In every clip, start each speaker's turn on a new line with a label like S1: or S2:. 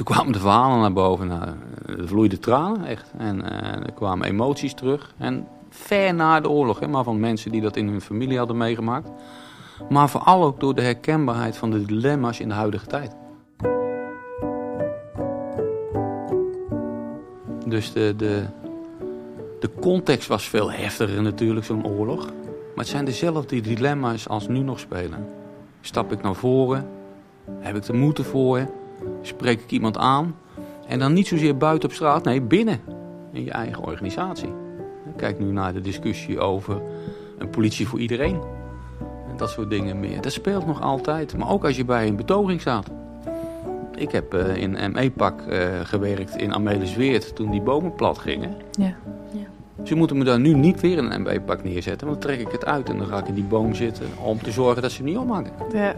S1: toen kwamen de verhalen naar boven. Nou, er vloeiden tranen, echt. En uh, er kwamen emoties terug. En ver na de oorlog, hè, maar van mensen die dat in hun familie hadden meegemaakt. Maar vooral ook door de herkenbaarheid van de dilemma's in de huidige tijd. Dus de, de, de context was veel heftiger natuurlijk, zo'n oorlog. Maar het zijn dezelfde dilemma's als nu nog spelen. Stap ik naar voren? Heb ik de moed voor? Spreek ik iemand aan? En dan niet zozeer buiten op straat, nee, binnen. In je eigen organisatie. Kijk nu naar de discussie over een politie voor iedereen. En dat soort dingen meer. Dat speelt nog altijd. Maar ook als je bij een betoging staat. Ik heb uh, in ME-pak uh, gewerkt in Amelisweert toen die bomen plat gingen. Ja. ja. Ze moeten me daar nu niet weer een ME-pak neerzetten. Want dan trek ik het uit en dan ga ik in die boom zitten om te zorgen dat ze niet opmaken. Ja.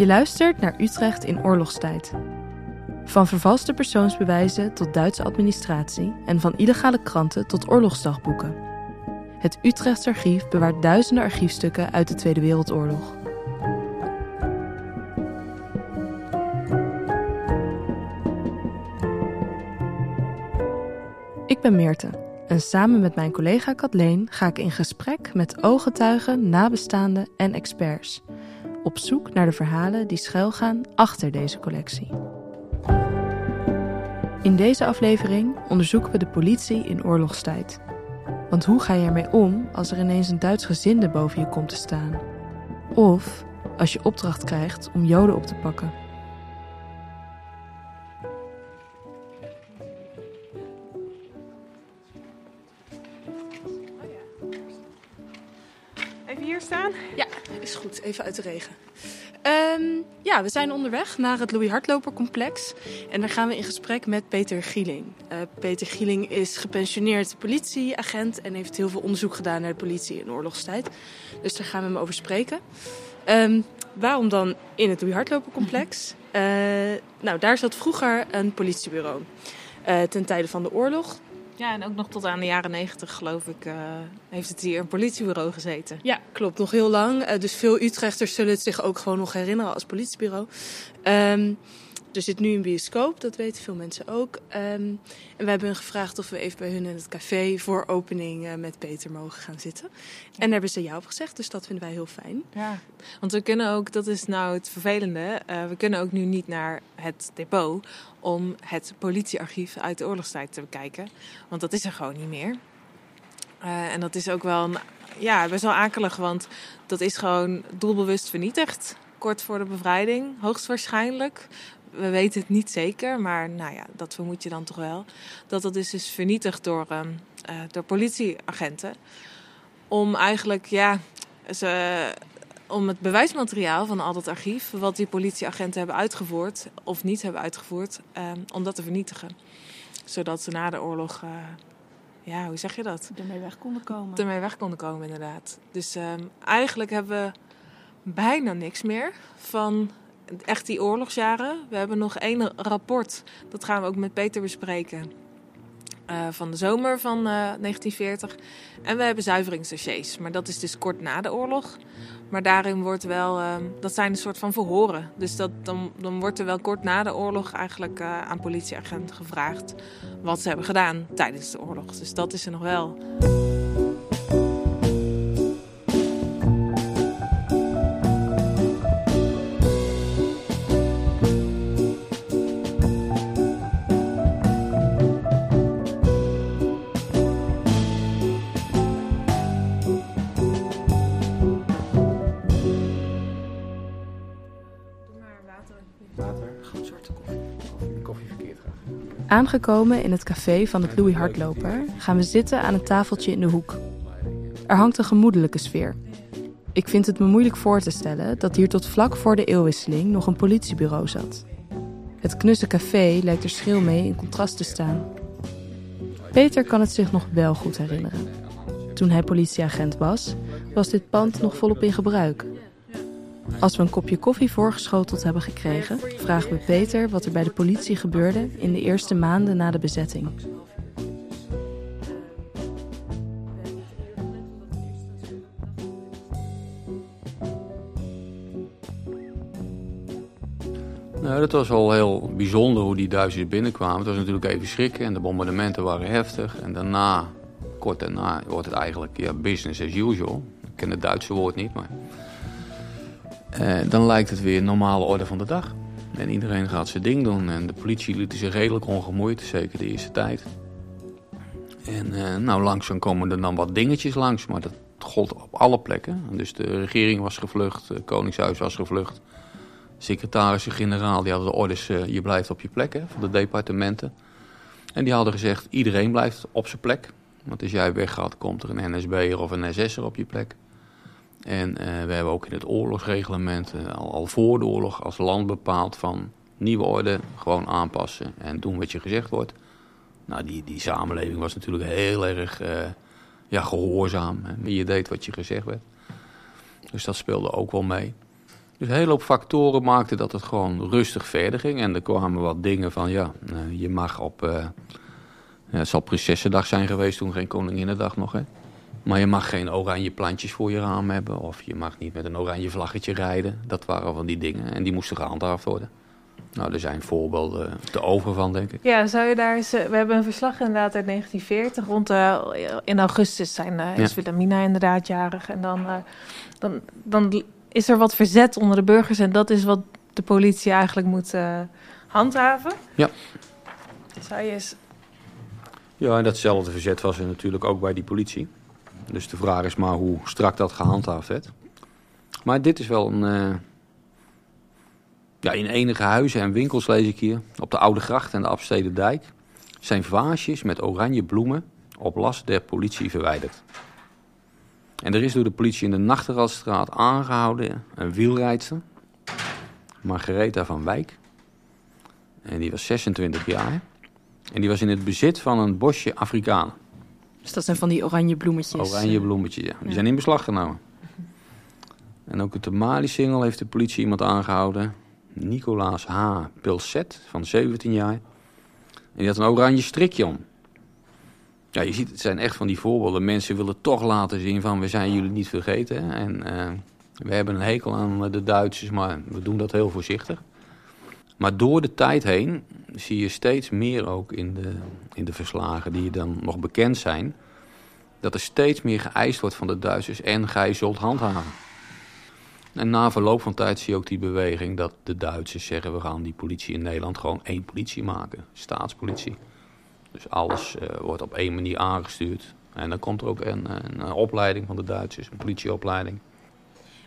S2: Je luistert naar Utrecht in oorlogstijd. Van vervalste persoonsbewijzen tot Duitse administratie en van illegale kranten tot oorlogsdagboeken. Het Utrechts Archief bewaart duizenden archiefstukken uit de Tweede Wereldoorlog. Ik ben Meerte en samen met mijn collega Kathleen ga ik in gesprek met ooggetuigen, nabestaanden en experts op zoek naar de verhalen die schuilgaan achter deze collectie. In deze aflevering onderzoeken we de politie in oorlogstijd. Want hoe ga je ermee om als er ineens een Duits gezinde boven je komt te staan? Of als je opdracht krijgt om Joden op te pakken?
S3: Even hier staan?
S2: Ja, is goed. Even uit de regen. Um, ja, we zijn onderweg naar het Louis Hartloper complex. En daar gaan we in gesprek met Peter Gieling. Uh, Peter Gieling is gepensioneerd politieagent en heeft heel veel onderzoek gedaan naar de politie in oorlogstijd. Dus daar gaan we hem over spreken. Um, waarom dan in het Louis Hartloper complex? Uh, nou, daar zat vroeger een politiebureau. Uh, ten tijde van de oorlog.
S3: Ja, en ook nog tot aan de jaren negentig, geloof ik, uh, heeft het hier een politiebureau gezeten.
S2: Ja, klopt. Nog heel lang. Uh, dus veel Utrechters zullen het zich ook gewoon nog herinneren als politiebureau. Um, er zit nu een bioscoop, dat weten veel mensen ook. Um, en we hebben hun gevraagd of we even bij hun in het café voor opening uh, met Peter mogen gaan zitten. En daar hebben ze ja op gezegd, dus dat vinden wij heel fijn.
S3: Ja, want we kunnen ook, dat is nou het vervelende, uh, we kunnen ook nu niet naar het depot om het politiearchief uit de oorlogstijd te bekijken. Want dat is er gewoon niet meer. Uh, en dat is ook wel, een, ja, best wel akelig, want dat is gewoon doelbewust vernietigd kort voor de bevrijding, hoogstwaarschijnlijk we weten het niet zeker, maar nou ja, dat vermoed je dan toch wel. Dat dat is dus vernietigd door, um, uh, door politieagenten. Om eigenlijk, ja, ze, om het bewijsmateriaal van al dat archief, wat die politieagenten hebben uitgevoerd of niet hebben uitgevoerd, um, om dat te vernietigen. Zodat ze na de oorlog, uh, ja, hoe zeg je dat?
S2: Ermee weg konden komen.
S3: Ermee weg konden komen, inderdaad. Dus um, eigenlijk hebben we bijna niks meer van echt die oorlogsjaren. We hebben nog één rapport, dat gaan we ook met Peter bespreken. Uh, van de zomer van uh, 1940. En we hebben zuiveringsdossiers, maar dat is dus kort na de oorlog. Maar daarin wordt wel, uh, dat zijn een soort van verhoren. Dus dat, dan, dan wordt er wel kort na de oorlog eigenlijk uh, aan politieagenten gevraagd wat ze hebben gedaan tijdens de oorlog. Dus dat is er nog wel.
S2: Aangekomen in het café van het Louis Hartloper gaan we zitten aan een tafeltje in de hoek. Er hangt een gemoedelijke sfeer. Ik vind het me moeilijk voor te stellen dat hier tot vlak voor de eeuwwisseling nog een politiebureau zat. Het knusse café lijkt er schil mee in contrast te staan. Peter kan het zich nog wel goed herinneren. Toen hij politieagent was, was dit pand nog volop in gebruik. Als we een kopje koffie voorgeschoteld hebben gekregen, vragen we Peter wat er bij de politie gebeurde in de eerste maanden na de bezetting.
S1: Nou, dat was al heel bijzonder hoe die Duitsers binnenkwamen. Het was natuurlijk even schrikken en de bombardementen waren heftig. En daarna, kort daarna, wordt het eigenlijk ja, business as usual. Ik ken het Duitse woord niet, maar eh, dan lijkt het weer normale orde van de dag. En iedereen gaat zijn ding doen. En de politie liet zich redelijk ongemoeid, zeker de eerste tijd. En uh, nou, langzaam komen er dan wat dingetjes langs, maar dat gold op alle plekken. Dus de regering was gevlucht, het Koningshuis was gevlucht. Secretaris-generaal die hadden de orders, uh, je blijft op je plek hè, van de departementen. En die hadden gezegd, iedereen blijft op zijn plek. Want als jij weggaat, komt er een NSB'er of een SS'er op je plek. En uh, we hebben ook in het oorlogsreglement, uh, al, al, voor de oorlog, als land bepaald van nieuwe orde gewoon aanpassen en doen wat je gezegd wordt. Nou, die, die samenleving was natuurlijk heel erg uh, ja, gehoorzaam. Je deed wat je gezegd werd. Dus dat speelde ook wel mee. Dus een hele hoop factoren maakten dat het gewoon rustig verder ging. En er kwamen wat dingen van, ja, je mag op... ja, het zal Prinsessendag zijn geweest toen, geen Koninginnedag nog, hè. Maar je mag geen oranje plantjes voor je raam hebben. Of je mag niet met een oranje vlaggetje rijden. Dat waren van die dingen. En die moesten gehandhaafd worden. Nou, er zijn voorbeelden te over van, denk ik.
S3: Ja, zou je daar eens... We hebben een verslag inderdaad uit 1940. Rond uh, in augustus zijn, uh, is ja. Wilhelmina inderdaad jarig. En dan, uh, dan, dan is er wat verzet onder de burgers. En dat is wat de politie eigenlijk moet handhaven.
S1: Ja.
S3: Zou je eens...
S1: Ja, en datzelfde verzet was er natuurlijk ook bij die politie. Dus de vraag is maar hoe strak dat gehandhaafd werd. Maar dit is wel een... Uh, ja, in enige huizen en winkels lees ik hier, op de Oude Gracht en de Abstede Dijk, zijn vaasjes met oranje bloemen op last der politie verwijderd. En er is door de politie in de Nachteralstraat aangehouden een wielrijdster, Margaretha van Wijk. En die was 26 jaar. En die was in het bezit van een bosje Afrikanen.
S2: Dus dat zijn van die oranje bloemetjes.
S1: Oranje bloemetjes, ja. Die ja. zijn in beslag genomen. En ook op de Mali-singel heeft de politie iemand aangehouden. Nicolaas H. Pilset, van 17 jaar. En die had een oranje strikje om. Ja, je ziet, het zijn echt van die voorbeelden. Mensen willen toch laten zien van, we zijn jullie niet vergeten. En uh, we hebben een hekel aan de Duitsers, maar we doen dat heel voorzichtig. Maar door de tijd heen zie je steeds meer ook in de, in de verslagen die dan nog bekend zijn... dat er steeds meer geëist wordt van de Duitsers en gij zult handhaven. En na verloop van tijd zie je ook die beweging dat de Duitsers zeggen... we gaan die politie in Nederland gewoon één politie maken, staatspolitie. Dus alles uh, wordt op één manier aangestuurd. En dan komt er ook een, een opleiding van de Duitsers, een politieopleiding.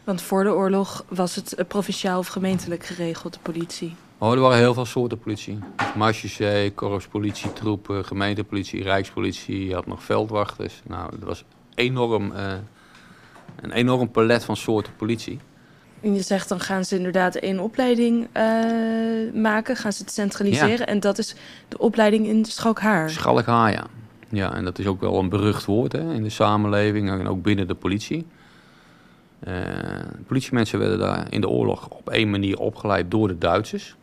S2: Want voor de oorlog was het provinciaal of gemeentelijk geregeld, de politie?
S1: Oh, er waren heel veel soorten politie. Marchechee, korpspolitie, troepen, gemeentepolitie, rijkspolitie. Je had nog veldwachters. Nou, dat was enorm, uh, een enorm palet van soorten politie.
S2: En je zegt dan gaan ze inderdaad één opleiding uh, maken, gaan ze het centraliseren. Ja. En dat is de opleiding in Schalkhaar.
S1: Schalkhaar, ja. Ja, en dat is ook wel een berucht woord hè, in de samenleving en ook binnen de politie. Uh, politiemensen werden daar in de oorlog op één manier opgeleid door de Duitsers.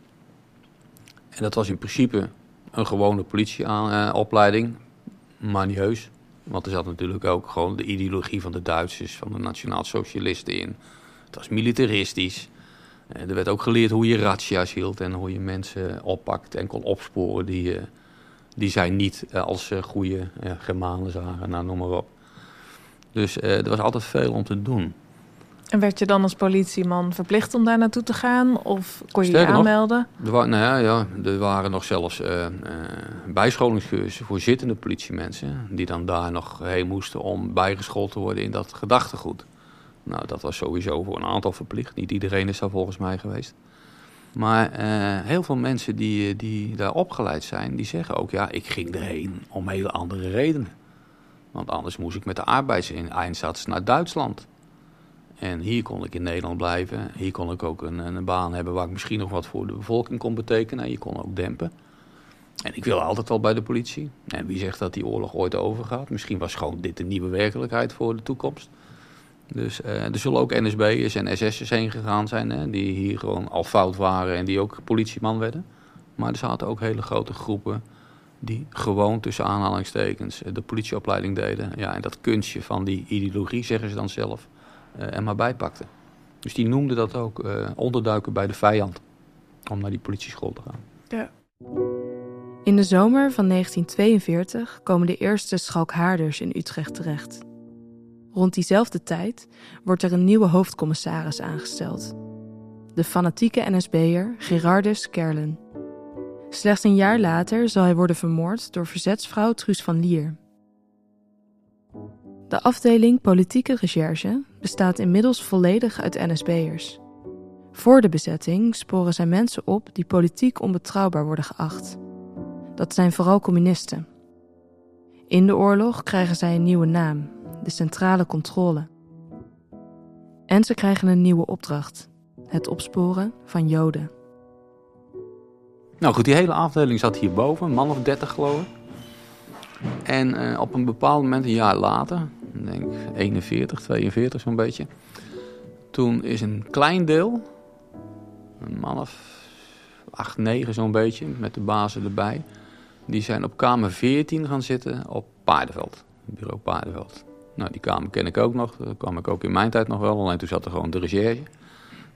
S1: En dat was in principe een gewone politieopleiding, maar niet. Want er zat natuurlijk ook gewoon de ideologie van de Duitsers, van de nationaal-socialisten in. Het was militaristisch. Er werd ook geleerd hoe je razzia's hield en hoe je mensen oppakt en kon opsporen die, die zij niet als goede Germanen zagen, nou, noem maar op. Dus er was altijd veel om te doen.
S3: En werd je dan als politieman verplicht om daar naartoe te gaan? Of kon je Sterker je aanmelden?
S1: Nog, er, nou ja, ja, er waren nog zelfs uh, uh, bijscholingscursussen voor zittende politiemensen... die dan daar nog heen moesten om bijgeschoold te worden in dat gedachtegoed. Nou, dat was sowieso voor een aantal verplicht. Niet iedereen is daar volgens mij geweest. Maar uh, heel veel mensen die, die daar opgeleid zijn, die zeggen ook... ja, ik ging erheen om hele andere redenen. Want anders moest ik met de arbeidseinsatz naar Duitsland... En hier kon ik in Nederland blijven. Hier kon ik ook een, een, baan hebben waar ik misschien nog wat voor de bevolking kon betekenen. En je kon ook dempen. En ik wilde altijd al bij de politie. En wie zegt dat die oorlog ooit overgaat? Misschien was gewoon dit de nieuwe werkelijkheid voor de toekomst. Dus uh, er zullen ook NSB'ers en SS'ers heen gegaan zijn... Hè, die hier gewoon al fout waren en die ook politieman werden. Maar er zaten ook hele grote groepen die gewoon tussen aanhalingstekens de politieopleiding deden. Ja, en dat kunstje van die ideologie, zeggen ze dan zelf er maar bij pakte. Dus die noemde dat ook uh, onderduiken bij de vijand. om naar die politieschool te gaan.
S2: Ja. In de zomer van 1942 komen de eerste schalkhaarders in Utrecht terecht. Rond diezelfde tijd wordt er een nieuwe hoofdcommissaris aangesteld. De fanatieke NSB'er Gerardus Kerlen. Slechts een jaar later zal hij worden vermoord door verzetsvrouw Truus van Lier. De afdeling Politieke Recherche bestaat inmiddels volledig uit NSB'ers. Voor de bezetting sporen zij mensen op die politiek onbetrouwbaar worden geacht. Dat zijn vooral communisten. In de oorlog krijgen zij een nieuwe naam, de Centrale Controle. En ze krijgen een nieuwe opdracht: het opsporen van Joden.
S1: Nou goed, die hele afdeling zat hierboven, een man of dertig geloof ik. En uh, op een bepaald moment, een jaar later, denk 41, 42 zo'n beetje. Toen is een klein deel, een man of 8, 9 zo'n beetje, met de bazen erbij. Die zijn op kamer 14 gaan zitten op Paardenveld, bureau Paardenveld. Nou, die kamer ken ik ook nog, daar kwam ik ook in mijn tijd nog wel, alleen toen zat er gewoon de recherche.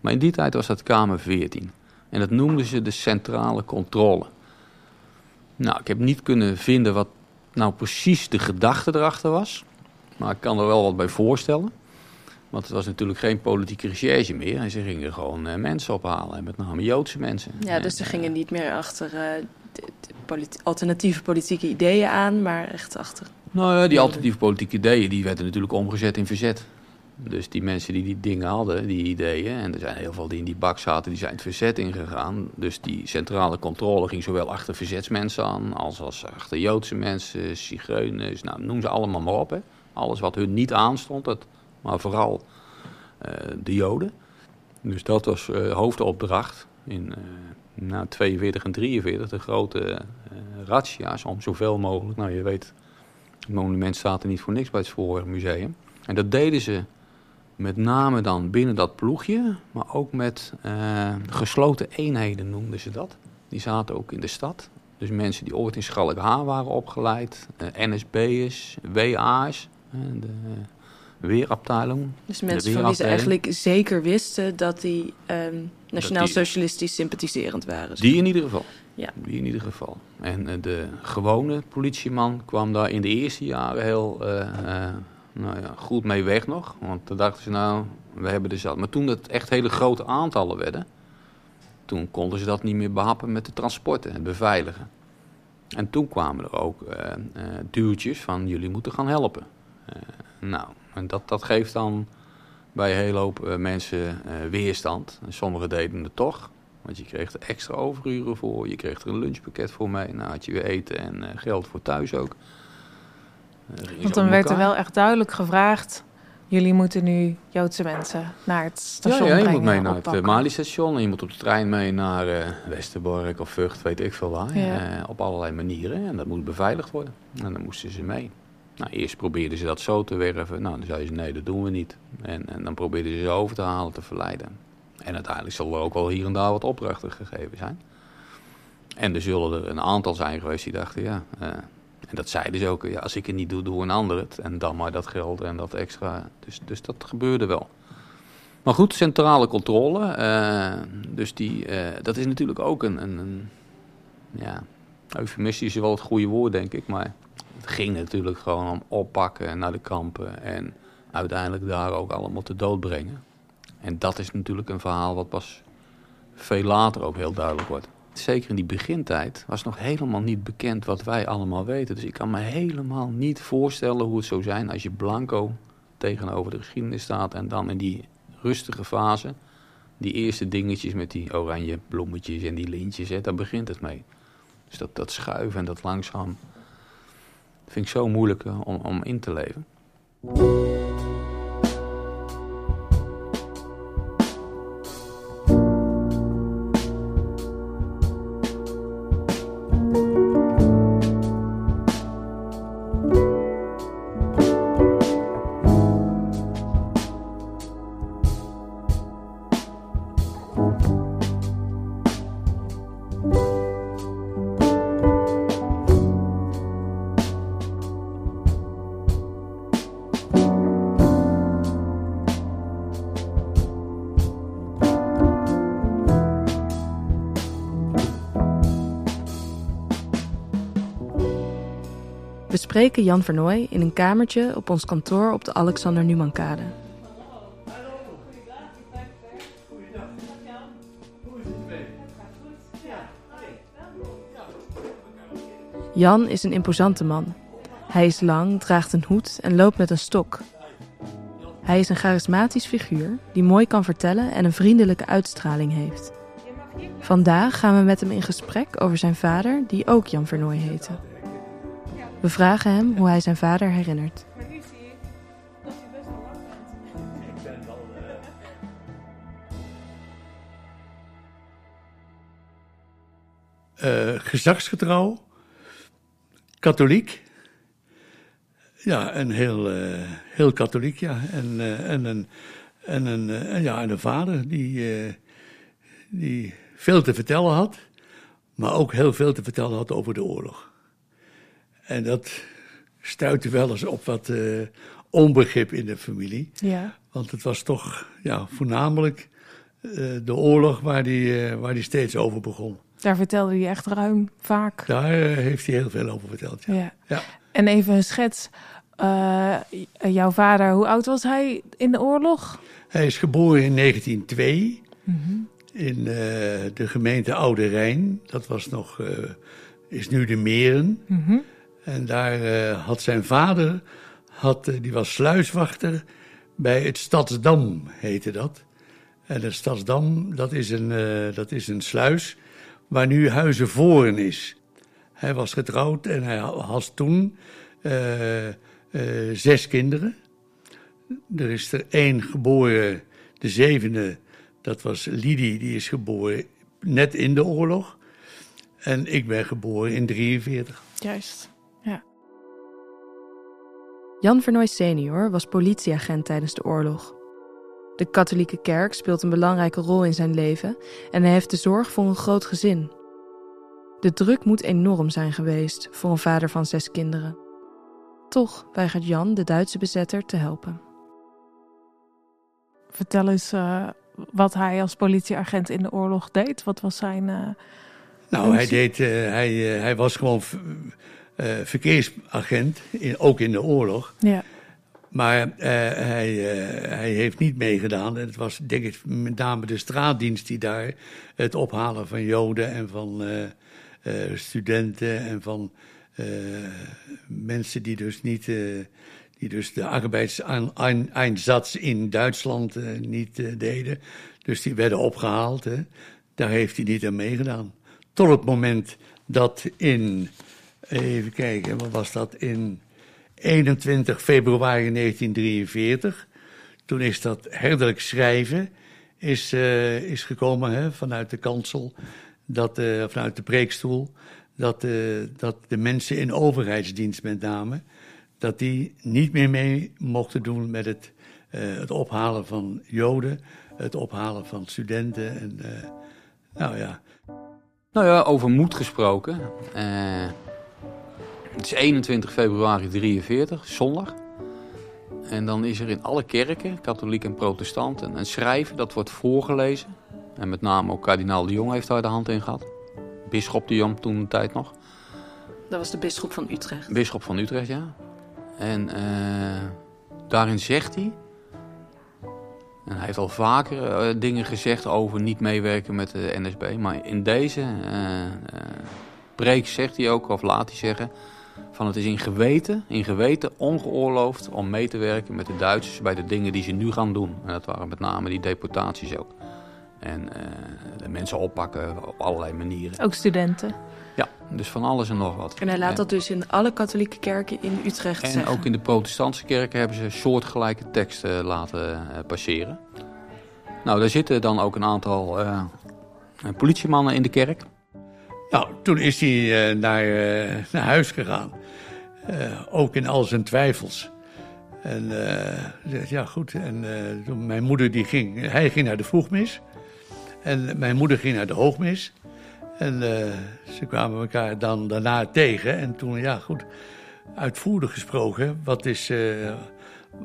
S1: Maar in die tijd was dat kamer 14. En dat noemden ze de centrale controle. Nou, ik heb niet kunnen vinden wat nou precies de gedachte erachter was. Maar ik kan er wel wat bij voorstellen. Want het was natuurlijk geen politieke recherche meer. En ze gingen gewoon uh, mensen ophalen. met name Joodse mensen.
S2: Ja, dus ze gingen niet meer achter uh, de, de alternatieve politieke ideeën aan, maar echt achter.
S1: Nou ja, die alternatieve politieke ideeën die werden natuurlijk omgezet in verzet. Dus die mensen die die dingen hadden, die ideeën, en er zijn heel veel die in die bak zaten, die zijn het verzet ingegaan. Dus die centrale controle ging zowel achter verzetsmensen aan, als, als achter Joodse mensen, zigeuners, nou, noem ze allemaal maar op. Hè. Alles wat hun niet aanstond, dat, maar vooral uh, de Joden. Dus dat was uh, hoofdopdracht in uh, nou, 42 en 43, de grote razzia's om zoveel mogelijk, nou je weet, het monument staat er niet voor niks bij het Spoorwegmuseum. En dat deden ze met name dan binnen dat ploegje, maar ook met gesloten eenheden noemden ze dat. Die zaten ook in de stad. Dus mensen die ooit in Schalk waren opgeleid, uh, NSB'ers, WA's, de weerafdeling.
S2: Dus mensen van wie ze eigenlijk zeker wisten dat die um, nationaal-socialistisch sympathiserend waren.
S1: Die in ieder geval. Ja. Die in ieder geval. En de gewone politieman kwam daar in de eerste jaren heel nou ja, goed mee weg nog. Want toen dachten ze nou, we hebben er zat. Maar toen het echt hele grote aantallen werden, toen konden ze dat niet meer behappen met de transporten en beveiligen. En toen kwamen er ook duwtjes van jullie moeten gaan helpen. Uh, nou, en dat, dat geeft dan bij een hele hoop mensen weerstand. En sommigen deden het toch. Want je kreeg er extra overuren voor. Je kreeg er een lunchpakket voor mee. Nou had je weer eten en geld voor thuis ook.
S3: Want dan werd er wel echt duidelijk gevraagd... jullie moeten nu Joodse mensen naar het station
S1: ja, ja,
S3: je
S1: moet mee naar het Mali-station... en je moet op de trein mee naar uh, Westerbork of Vught, weet ik veel waar. Uh, op allerlei manieren. En dat moet beveiligd worden. En dan moesten ze mee. Nou, eerst probeerden ze dat zo te werven. Nou, dan zeiden ze, nee, dat doen we niet. En, en dan probeerden ze ze over te halen, te verleiden. En uiteindelijk zal er ook wel hier en daar wat opdrachten gegeven zijn. En er zullen er een aantal zijn geweest die dachten, ja... En dat zeiden ze ook, ja, als ik het niet doe, doe een ander het. En dan maar dat geld en dat extra. Dus, dus dat gebeurde wel. Maar goed, centrale controle. Uh, dus die, uh, dat is natuurlijk ook een, een, een ja, eufemistisch is wel het goede woord, denk ik. Maar het ging natuurlijk gewoon om oppakken naar de kampen. En uiteindelijk daar ook allemaal te dood brengen. En dat is natuurlijk een verhaal wat pas veel later ook heel duidelijk wordt zeker in die begintijd, was nog helemaal niet bekend wat wij allemaal weten. Dus ik kan me helemaal niet voorstellen hoe het zou zijn als je blanco tegenover de geschiedenis staat en dan in die rustige fase, die eerste dingetjes met die oranje bloemetjes en die lintjes, hè, daar begint het mee. Dus dat, dat schuiven en dat langzaam vind ik zo moeilijk eh, om, om in te leven.
S2: Spreken Jan Vernooy in een kamertje op ons kantoor op de Alexander Numankade. Jan is een imposante man. Hij is lang, draagt een hoed en loopt met een stok. Hij is een charismatisch figuur die mooi kan vertellen en een vriendelijke uitstraling heeft. Vandaag gaan we met hem in gesprek over zijn vader, die ook Jan Vernooy heette. We vragen hem hoe hij zijn vader herinnert.
S4: Uh, gezagsgetrouw, katholiek. Ja, en heel, uh, heel katholiek, ja. En, uh, en, een, en, een, ja, en een vader die, die veel te vertellen had, maar ook heel veel te vertellen had over de oorlog. En dat stuitte wel eens op wat onbegrip in de familie.
S2: Ja.
S4: Want het was toch ja, voornamelijk de oorlog waar die, waar die steeds over begon.
S5: Daar vertelde hij echt ruim vaak.
S4: Daar eh, heeft hij heel veel over verteld. Ja. ja.
S5: En even een schets. Jouw vader, hoe oud was hij in de oorlog?
S4: Hij is geboren in 1902 mm in de gemeente Oude Rijn. Dat was nog, is nu de Meren. Mm -hmm. En daar had zijn vader, had, die was sluiswachter bij het Stadsdam, heette dat. En het Stadsdam, dat is een, dat is een sluis waar nu Huizenvoren is. Hij was getrouwd en hij had toen zes kinderen. Er is er één geboren, de zevende, dat was Lidie, die is geboren net in de oorlog. En ik ben geboren in 43.
S5: Juist.
S2: Jan Vernooy senior was politieagent tijdens de oorlog. De katholieke kerk speelt een belangrijke rol in zijn leven en hij heeft de zorg voor een groot gezin. De druk moet enorm zijn geweest voor een vader van zes kinderen. Toch weigert Jan de Duitse bezetter te helpen.
S5: Vertel eens uh, wat hij als politieagent in de oorlog deed. Wat was zijn. Uh,
S4: nou, hij, deed, uh, hij, hij was gewoon verkeersagent, in, ook in de oorlog.
S5: Ja.
S4: Maar uh, hij, uh, hij heeft niet meegedaan. En het was denk ik met name de straatdienst die daar het ophalen van Joden en van studenten en van mensen die dus niet, die dus de arbeidseinsatz in Duitsland niet deden. Dus die werden opgehaald. Hè. Daar heeft hij niet aan meegedaan. Tot het moment dat in, even kijken, wat was dat in 21 februari 1943. Toen is dat herderlijk schrijven is, uh, is gekomen hè, vanuit de kansel, dat, uh, vanuit de preekstoel, dat, uh, dat de mensen in overheidsdienst met name, dat die niet meer mee mochten doen met het, het ophalen van Joden, het ophalen van studenten. En, nou ja.
S1: Nou ja, over moed gesproken. Het is 21 februari 43, zondag. En dan is er in alle kerken, katholiek en protestant, een schrijven dat wordt voorgelezen. En met name ook kardinaal de Jong heeft daar de hand in gehad. Bisschop de Jong toen de tijd nog.
S2: Dat was de bisschop van Utrecht.
S1: Bisschop van Utrecht, ja. En uh, daarin zegt hij... En hij heeft al vaker uh, dingen gezegd over niet meewerken met de NSB. Maar in deze uh, preek zegt hij ook, of laat hij zeggen van het is in geweten, in geweten ongeoorloofd om mee te werken met de Duitsers bij de dingen die ze nu gaan doen. En dat waren met name die deportaties ook. En uh, de mensen oppakken op allerlei manieren.
S5: Ook studenten?
S1: Ja, dus van alles en nog wat.
S2: En hij laat dat dus in alle katholieke kerken in Utrecht
S1: en
S2: zeggen?
S1: En ook in de protestantse kerken hebben ze soortgelijke teksten laten uh, passeren. Nou, daar zitten dan ook een aantal uh, politiemannen in de kerk.
S4: Nou, toen is hij uh, naar, uh, naar huis gegaan. Uh, ook in al zijn twijfels. En ja, goed. En toen mijn moeder die ging, hij ging naar de vroegmis. En mijn moeder ging naar de hoogmis. En ze kwamen elkaar dan daarna tegen. En toen, ja, goed, uitvoerig gesproken. Wat, is,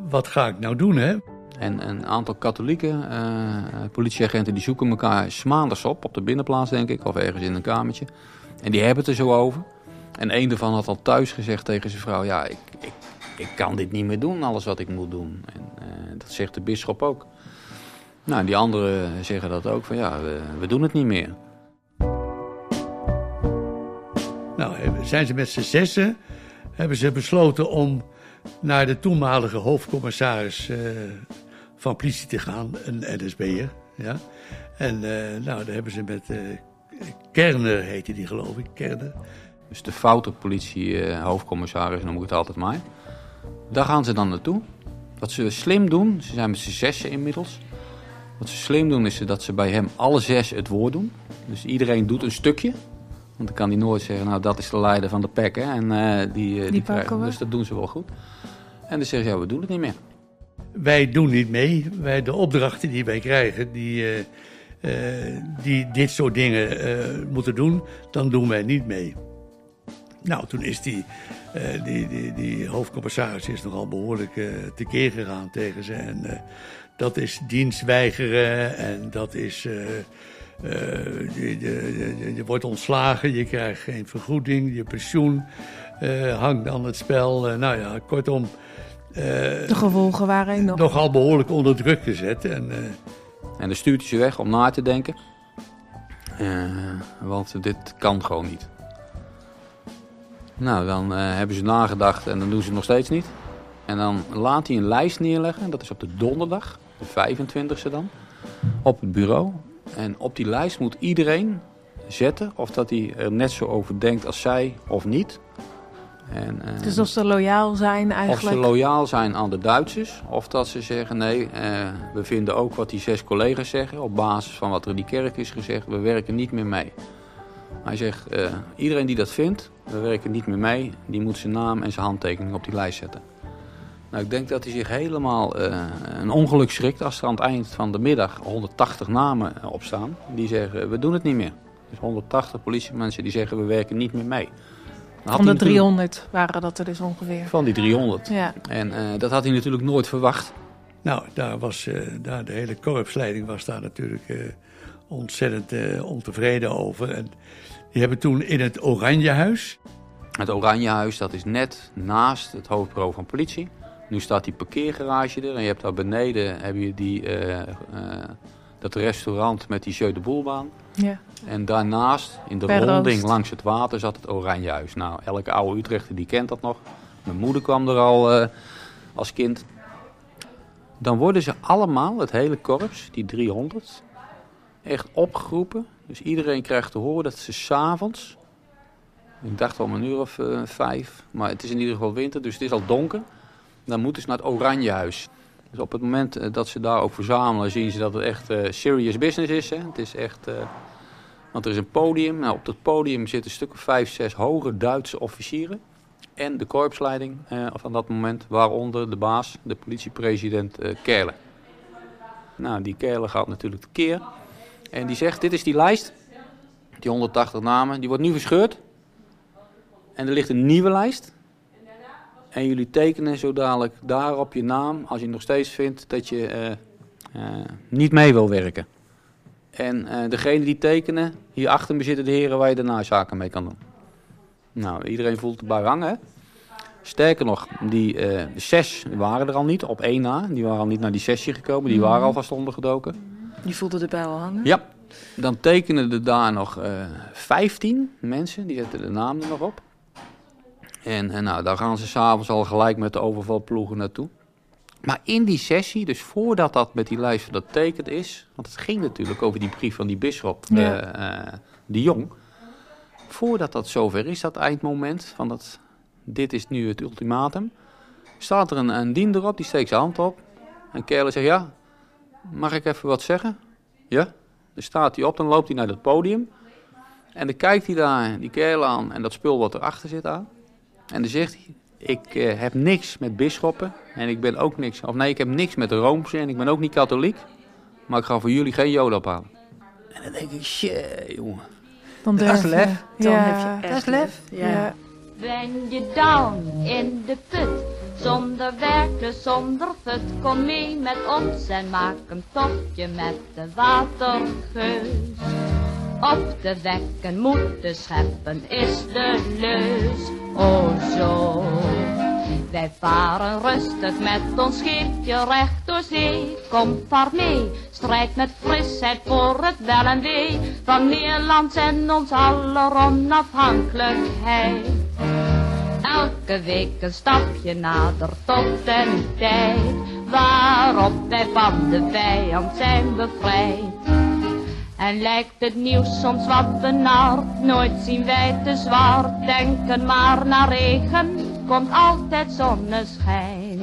S4: wat ga ik nou doen, hè?
S1: En een aantal katholieke uh, politieagenten die zoeken elkaar maandags op, op de binnenplaats denk ik, of ergens in een kamertje. En die hebben het er zo over. En een daarvan had al thuis gezegd tegen zijn vrouw... ja, ik, ik, ik kan dit niet meer doen, alles wat ik moet doen. En uh, dat zegt de bisschop ook. Nou, die anderen zeggen dat ook, van ja, we, we doen het niet meer.
S4: Nou, zijn ze met z'n zessen, hebben ze besloten om naar de toenmalige hoofdcommissaris uh, van politie te gaan, een NSB'er. Ja? En uh, nou, daar hebben ze met Kerner, heette die geloof ik, Kerner.
S1: Dus de foute politie hoofdcommissaris noem ik het altijd maar. Daar gaan ze dan naartoe. Wat ze slim doen, ze zijn met z'n zessen inmiddels. Wat ze slim doen is dat ze bij hem alle zes het woord doen. Dus iedereen doet een stukje. Want dan kan hij nooit zeggen, nou dat is de leider van de pack. Hè? En uh, die, uh, die, die krijgen, Dus dat doen ze wel goed. En dan zeggen ze, ja we doen het niet meer.
S4: Wij doen niet mee. Wij, de opdrachten die wij krijgen, die, uh, die dit soort dingen moeten doen, dan doen wij niet mee. Nou, toen is die, die, die, die hoofdcommissaris is nogal behoorlijk tekeer gegaan tegen ze. En dat is dienstweigeren en dat is... Uh, je, je, je, wordt ontslagen, je krijgt geen vergoeding, je pensioen uh, hangt aan het spel. Uh, nou ja, kortom.
S5: de gevolgen waren enorm.
S4: Nogal behoorlijk onder druk gezet. En,
S1: en dan stuurt hij ze weg om na te denken. want dit kan gewoon niet. Nou, dan hebben ze nagedacht en dan doen ze het nog steeds niet. En dan laat hij een lijst neerleggen, dat is op de donderdag, de 25e dan, op het bureau. En op die lijst moet iedereen zetten of dat hij er net zo over denkt als zij of niet.
S5: En, uh, dus of ze loyaal zijn eigenlijk?
S1: Of ze loyaal zijn aan de Duitsers. Of dat ze zeggen, nee, uh, we vinden ook wat die zes collega's zeggen... op basis van wat er in die kerk is gezegd, we werken niet meer mee. Hij zegt, uh, iedereen die dat vindt, we werken niet meer mee... die moet zijn naam en zijn handtekening op die lijst zetten. Nou, ik denk dat hij zich helemaal uh, een ongeluk schrikt als er aan het eind van de middag 180 namen opstaan. Die zeggen, we doen het niet meer. Dus 180 politiemensen die zeggen, we werken niet meer mee.
S5: Van de 300 waren dat er dus ongeveer.
S1: Van die 300. Ja. En uh, dat had hij natuurlijk nooit verwacht.
S4: Nou, daar was, uh, daar de hele korpsleiding was daar natuurlijk ontzettend ontevreden over. En die hebben toen in het Oranjehuis...
S1: Het Oranjehuis, dat is net naast het hoofdbureau van politie... Nu staat die parkeergarage er en je hebt daar beneden heb je die, uh, uh, dat restaurant met die Jeu de Boelbaan. Ja. En daarnaast, in de ronding langs het water, zat het Oranjehuis. Nou, elke oude Utrechter die kent dat nog. Mijn moeder kwam er al uh, als kind. Dan worden ze allemaal, het hele korps, die 300, echt opgeroepen. Dus iedereen krijgt te horen dat ze s'avonds, ik dacht om een uur of vijf, maar het is in ieder geval winter, dus het is al donker dan moeten ze naar het Oranjehuis. Dus op het moment eh, dat ze daar ook verzamelen, zien ze dat het echt uh, serious business is. Hè. Het is echt... Want er is een podium. Nou, op dat podium zitten een stuk of vijf, zes hoge Duitse officieren. En de korpsleiding uh, van dat moment, waaronder de baas, de politiepresident uh, Kerle. Nou, die Kerle gaat natuurlijk tekeer. En die zegt, dit is die lijst. Die 180 namen, die wordt nu verscheurd. En er ligt een nieuwe lijst. En jullie tekenen zo dadelijk daar op je naam, als je nog steeds vindt dat je uh, uh, niet mee wil werken. En uh, degene die tekenen, hier achter me zitten de heren waar je daarna zaken mee kan doen. Nou, iedereen voelt erbij hangen. Sterker nog, die zes waren er al niet, op één na. Die waren al niet naar die sessie gekomen, die mhm. waren alvast ondergedoken.
S5: Die voelden erbij al hangen?
S1: Ja. Dan tekenen er daar nog vijftien mensen, die zetten de naam er nog op. En, en nou, daar gaan ze s'avonds al gelijk met de overvalploegen naartoe. Maar in die sessie, dus voordat dat met die lijst dat tekend is... want het ging natuurlijk over die brief van die bisschop, ja. uh, de Jong... voordat dat zover is, dat eindmoment van dat... dit is nu het ultimatum... staat er een, een dien erop, die steekt zijn hand op... en Kerle zegt, ja, mag ik even wat zeggen? Ja, dan staat hij op, dan loopt hij naar het podium... en dan kijkt hij daar die kerel aan en dat spul wat erachter zit aan... En dan zegt hij, ik uh, heb niks met bisschoppen en ik ben ook niks, of nee, ik heb niks met de Roomse en ik ben ook niet katholiek, maar ik ga voor jullie geen joden ophalen. En dan denk ik, shit, jongen.
S5: Dan
S1: dat is lef.
S5: Dan ja. heb je echt dat is lef.
S6: Ja. ja. Ben je down in de put, zonder werken, zonder fut, kom mee met ons en maak een tochtje met de watergeus. op te wekken, moed te scheppen is de leus. Oh zo. Wij varen rustig met ons scheepje recht door zee. Kom vaar mee, strijd met frisheid voor het wel en wee. Van Nederland en ons aller onafhankelijkheid. Elke week een stapje nader tot een tijd. Waarop wij van de vijand zijn bevrijd. En lijkt het nieuws soms wat benard, nooit zien wij te zwart. Denken maar naar regen, komt altijd zonneschijn.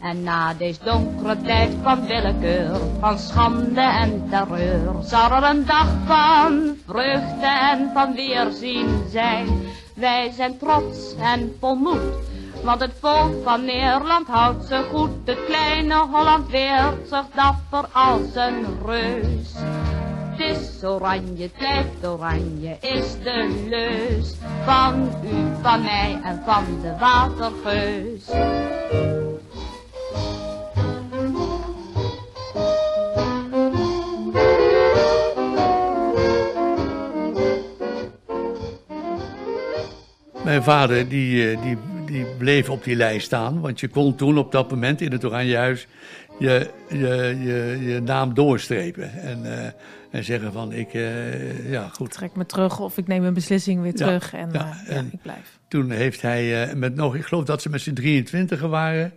S6: En na deze donkere tijd van willekeur, van schande en terreur, zal er een dag van vreugde en van weerzien zijn. Wij zijn trots en vol moed, want het volk van Nederland houdt ze goed. Het kleine Holland weert zich dapper als een reus. Het is oranje, het oranje, is de leus van u, van mij en van de watergeus.
S4: Mijn vader die, eh, die, die bleef op die lijst staan. Want je kon toen op dat moment in het Oranjehuis je, je, je, je naam doorstrepen. En, eh, en zeggen van ik, eh, ja goed.
S5: Trek me terug of ik neem een beslissing weer
S4: Ja,
S5: terug en,
S4: ja,
S5: ja,
S4: en-
S5: ik blijf.
S4: Toen heeft hij met nog, ik geloof dat ze met z'n 23 waren.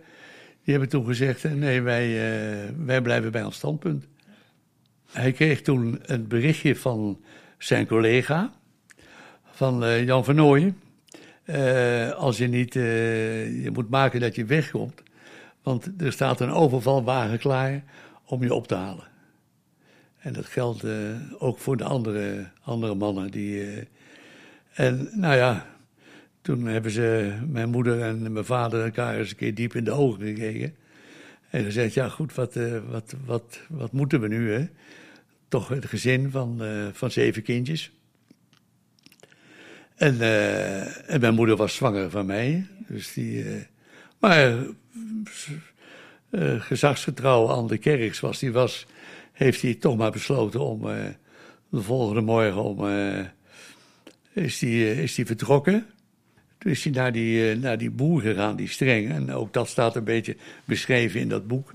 S4: Die hebben toen gezegd, nee wij, wij blijven bij ons standpunt. Hij kreeg toen een berichtje van zijn collega, van Jan van Nooyen. Eh, als je niet, eh, je moet maken dat je wegkomt. Want er staat een overvalwagen klaar om je op te halen. En dat geldt eh, ook voor de andere, andere mannen. Die, en nou ja, toen hebben ze, mijn moeder en mijn vader, elkaar eens een keer diep in de ogen gekeken. En gezegd, ja goed, wat, wat, wat, wat moeten we nu? Hè? Toch het gezin van, van zeven kindjes. En, eh, en mijn moeder was zwanger van mij. Dus die, eh, maar eh, gezagsgetrouw aan de kerk zoals die was, heeft hij toch maar besloten om de volgende morgen om, is, die, is die vertrokken. Toen is hij naar die, naar die boer gegaan, die streng. En ook dat staat een beetje beschreven in dat boek.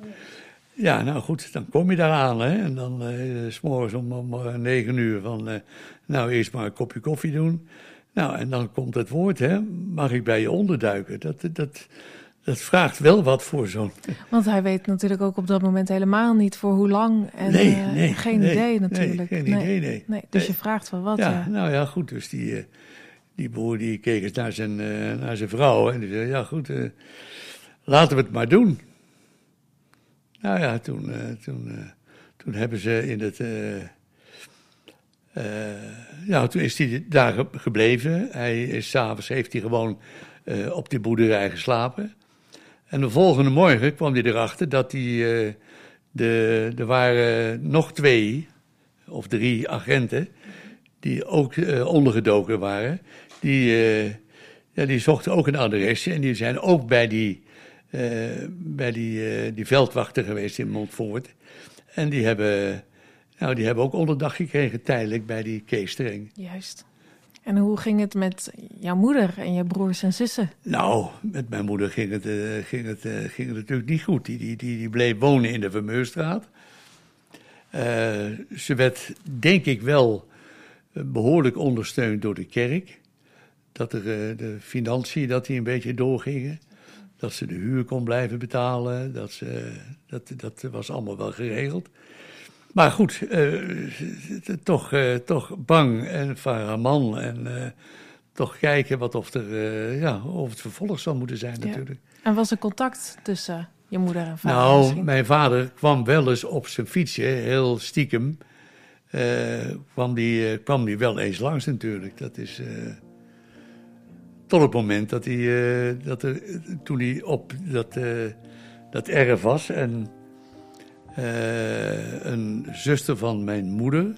S4: Ja, nou goed, dan kom je daar aan. Hè? En dan s s'morgens om, om negen uur van... nou, eerst maar een kopje koffie doen. Nou, en dan komt het woord, hè. Mag ik bij je onderduiken? Dat, dat, dat vraagt wel wat voor zo'n...
S5: Want hij weet natuurlijk ook op dat moment helemaal niet voor hoe lang. En,
S4: Nee,
S5: eh,
S4: nee,
S5: geen
S4: nee,
S5: idee
S4: nee,
S5: natuurlijk.
S4: geen idee, nee.
S5: dus
S4: Nee.
S5: je vraagt wel wat,
S4: Ja,
S5: ja.
S4: nou ja, goed. Dus die, eh, die boer die keek eens naar zijn, eh, naar zijn vrouw en die zei, ja goed, laten we het maar doen. Nou ja, toen, toen, toen hebben ze in het... ja, toen is hij daar ge- gebleven. Hij is s'avonds heeft hij gewoon eh, op die boerderij geslapen. En de volgende morgen kwam hij erachter dat hij, eh, de, er waren nog twee of drie agenten die ook ondergedoken waren. Die, ja, die zochten ook een adresje en die zijn ook bij die, bij die, die veldwachter geweest in Montfort. En die hebben, nou, die hebben ook onderdak gekregen tijdelijk bij die Kees Streng.
S5: Juist. En hoe ging het met jouw moeder en je broers en zussen?
S4: Nou, met mijn moeder ging het, eh, ging het, eh, ging het natuurlijk niet goed. Die, die, die, die bleef wonen in de Vermeurstraat. Eh, ze werd, denk ik wel, eh, behoorlijk ondersteund door de kerk. Dat er de financiën dat die een beetje doorgingen. Dat ze de huur kon blijven betalen. Dat, ze, dat, dat was allemaal wel geregeld. Maar goed, eh, toch, eh, toch bang en man. En eh, toch kijken wat of, er, ja, of het vervolg zou moeten zijn
S5: Ja.
S4: natuurlijk.
S5: En was er contact tussen je moeder en vader?
S4: Nou,
S5: misschien?
S4: mijn vader kwam wel eens op zijn fietsje, heel stiekem. kwam, die, kwam die wel eens langs natuurlijk. Dat is. tot het moment dat hij. dat er, toen hij op dat, dat erf was. En eh, een zuster van mijn moeder.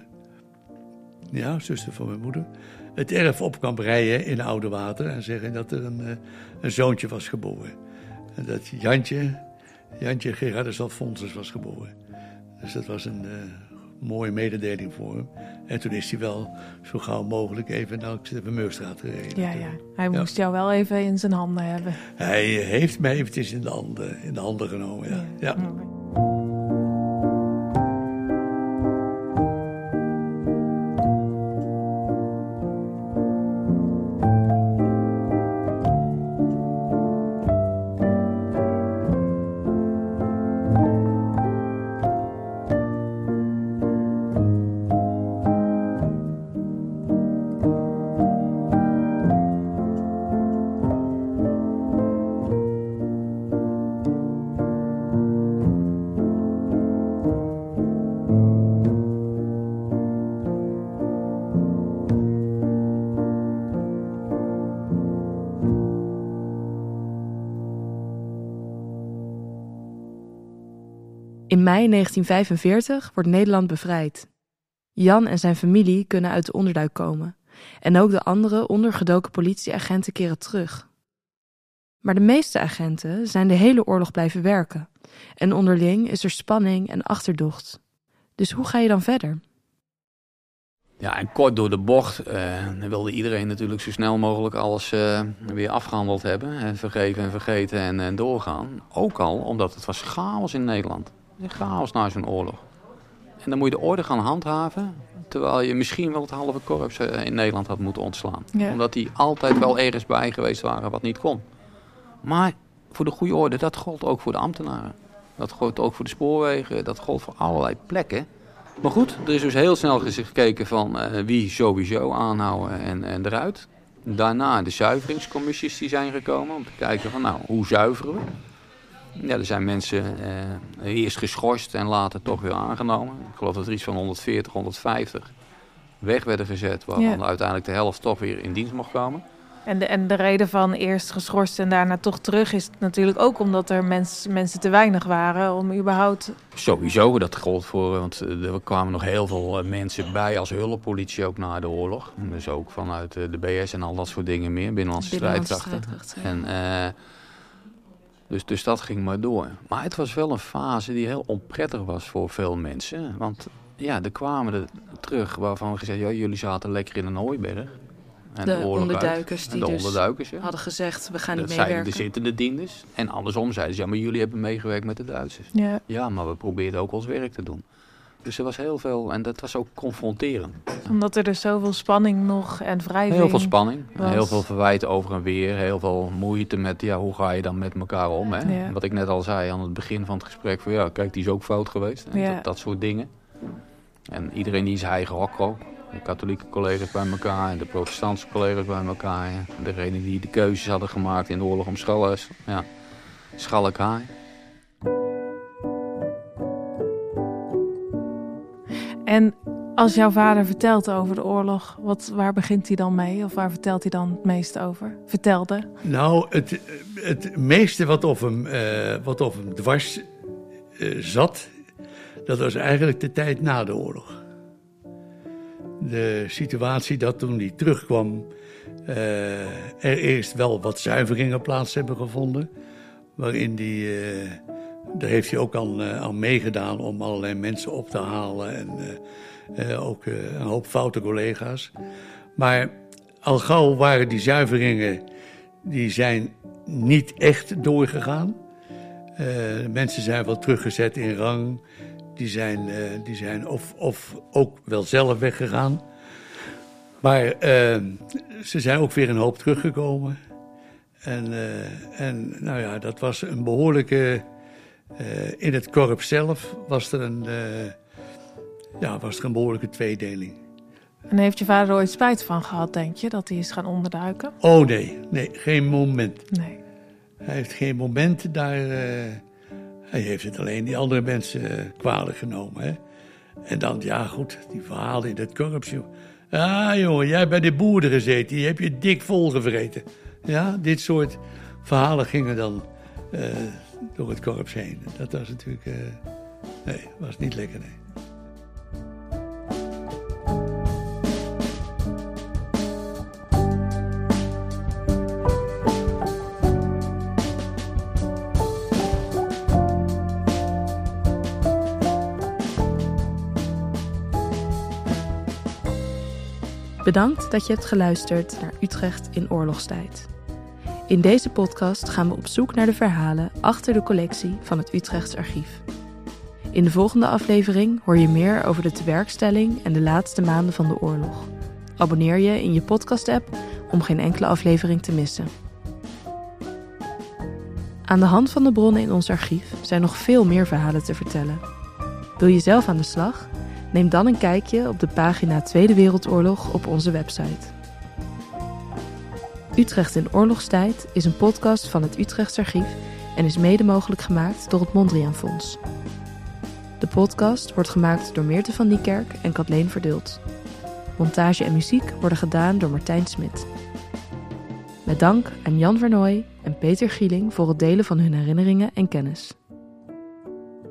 S4: Ja, zuster van mijn moeder. Het erf op kwam rijden in Oude Water. En zeggen dat er een, eh, een zoontje was geboren. En dat Jantje. Jantje Gerardus Alfonsus was geboren. Dus dat was een eh, mooie mededeling voor hem. En toen is hij wel zo gauw mogelijk even naar de Vermeurstraat gereden.
S5: Ja, ja. Hij moest jou wel even in zijn handen hebben.
S4: Hij heeft mij eventjes in de handen, in de handen genomen, ja. ja.
S2: Mei 1945 wordt Nederland bevrijd. Jan en zijn familie kunnen uit de onderduik komen. En ook de andere ondergedoken politieagenten keren terug. Maar de meeste agenten zijn de hele oorlog blijven werken. En onderling is er spanning en achterdocht. Dus hoe ga je dan verder?
S1: Ja, en kort door de bocht uh, wilde iedereen natuurlijk zo snel mogelijk alles uh, weer afgehandeld hebben. En vergeven en vergeten en, en doorgaan. Ook al omdat het was chaos in Nederland. Chaos na zo'n oorlog. En dan moet je de orde gaan handhaven. Terwijl je misschien wel het halve korps eh, in Nederland had moeten ontslaan. Omdat die altijd wel ergens bij geweest waren wat niet kon. Maar voor de goede orde, dat gold ook voor de ambtenaren. Dat gold ook voor de spoorwegen. Dat gold voor allerlei plekken. Maar goed, er is dus heel snel gekeken van uh, wie sowieso aanhouden en, en eruit. Daarna de zuiveringscommissies die zijn gekomen om te kijken van nou, hoe zuiveren we? Ja, er zijn mensen eh, eerst geschorst en later toch weer aangenomen. Ik geloof dat er iets van 140, 150 weg werden gezet, waarvan ja. uiteindelijk de helft toch weer in dienst mocht komen.
S5: En de, en de reden van eerst geschorst en daarna toch terug is natuurlijk ook omdat er mens, mensen te weinig waren om überhaupt...
S1: Sowieso, dat gold voor, want er kwamen nog heel veel eh, mensen bij als hulppolitie ook na de oorlog. Dus ook vanuit eh, de BS en al dat soort dingen meer, binnenlandse, binnenlandse strijdkrachten. En... Uh, dus, dus dat ging maar door. Maar het was wel een fase die heel onprettig was voor veel mensen. Want ja, er kwamen er terug waarvan we gezegd... Ja, jullie zaten lekker in een hooiberg.
S2: En de, de onderduikers die de dus onderduikers, ja. hadden gezegd, we gaan niet dat meewerken.
S1: de zittende dienders. En andersom zeiden ze, ja, maar jullie hebben meegewerkt met de Duitsers.
S5: Ja.
S1: ja, maar we probeerden ook ons werk te doen. Dus er was heel veel, en dat was ook confronterend.
S5: Omdat er dus zoveel spanning nog en wrijving
S1: Heel veel spanning, heel veel verwijten over en weer. Heel veel moeite met, ja, hoe ga je dan met elkaar om? Hè? Wat ik net al zei aan het begin van het gesprek. Van, ja, kijk, die is ook fout geweest. Ja. Dat, dat, soort dingen. En iedereen die zijn eigen hok ook. De katholieke collega's bij elkaar en de protestantse collega's bij elkaar. Degene die de keuzes hadden gemaakt in de oorlog om Schallers. Ja, Schalkaar.
S5: En als jouw vader vertelt over de oorlog, wat, waar begint hij dan mee? Of waar vertelt hij dan het meest over? Vertelde?
S4: Nou, het, het meeste wat op hem, uh, wat op hem dwars uh, zat, dat was eigenlijk de tijd na de oorlog. De situatie dat toen hij terugkwam, uh, er eerst wel wat zuiveringen plaats hebben gevonden. Waarin die daar heeft hij ook aan, uh, aan meegedaan om allerlei mensen op te halen. En uh, uh, ook een hoop foute collega's. Maar al gauw waren die zuiveringen, die zijn niet echt doorgegaan. mensen zijn wel teruggezet in rang. Die zijn, die zijn of, of ook wel zelf weggegaan. Maar ze zijn ook weer een hoop teruggekomen. En, en nou ja, dat was een behoorlijke uh, in het korps zelf was er, een, uh, ja, was er een behoorlijke tweedeling.
S5: En heeft je vader er ooit spijt van gehad, denk je, dat hij is gaan onderduiken?
S4: Oh nee, nee, geen moment.
S5: Nee.
S4: Hij heeft geen moment daar. Uh, hij heeft het alleen die andere mensen kwalijk genomen. Hè? En dan, ja goed, die verhalen in het korps. Joh. Ah jongen, jij bij de boeren gezeten, die heb je dik volgevreten. Ja, dit soort verhalen gingen dan door het korps heen. Dat was natuurlijk. Uh, nee, was niet lekker.
S2: Bedankt dat je hebt geluisterd naar Utrecht in oorlogstijd. In deze podcast gaan we op zoek naar de verhalen achter de collectie van het Utrechts Archief. In de volgende aflevering hoor je meer over de tewerkstelling en de laatste maanden van de oorlog. Abonneer je in je podcast-app om geen enkele aflevering te missen. Aan de hand van de bronnen in ons archief zijn nog veel meer verhalen te vertellen. Wil je zelf aan de slag? Neem dan een kijkje op de pagina Tweede Wereldoorlog op onze website. Utrecht in oorlogstijd is een podcast van het Utrechts Archief en is mede mogelijk gemaakt door het Mondriaan Fonds. De podcast wordt gemaakt door Meerte van Niekerk en Kathleen Verdult. Montage en muziek worden gedaan door Martijn Smit. Met dank aan Jan Vernooy en Peter Gieling voor het delen van hun herinneringen en kennis.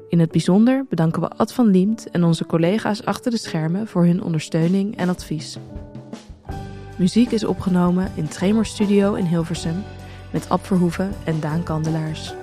S2: In het bijzonder bedanken we Ad van Liemt en onze collega's achter de schermen voor hun ondersteuning en advies. Muziek is opgenomen in Tremor Studio in Hilversum met Ab Verhoeven en Daan Kandelaars.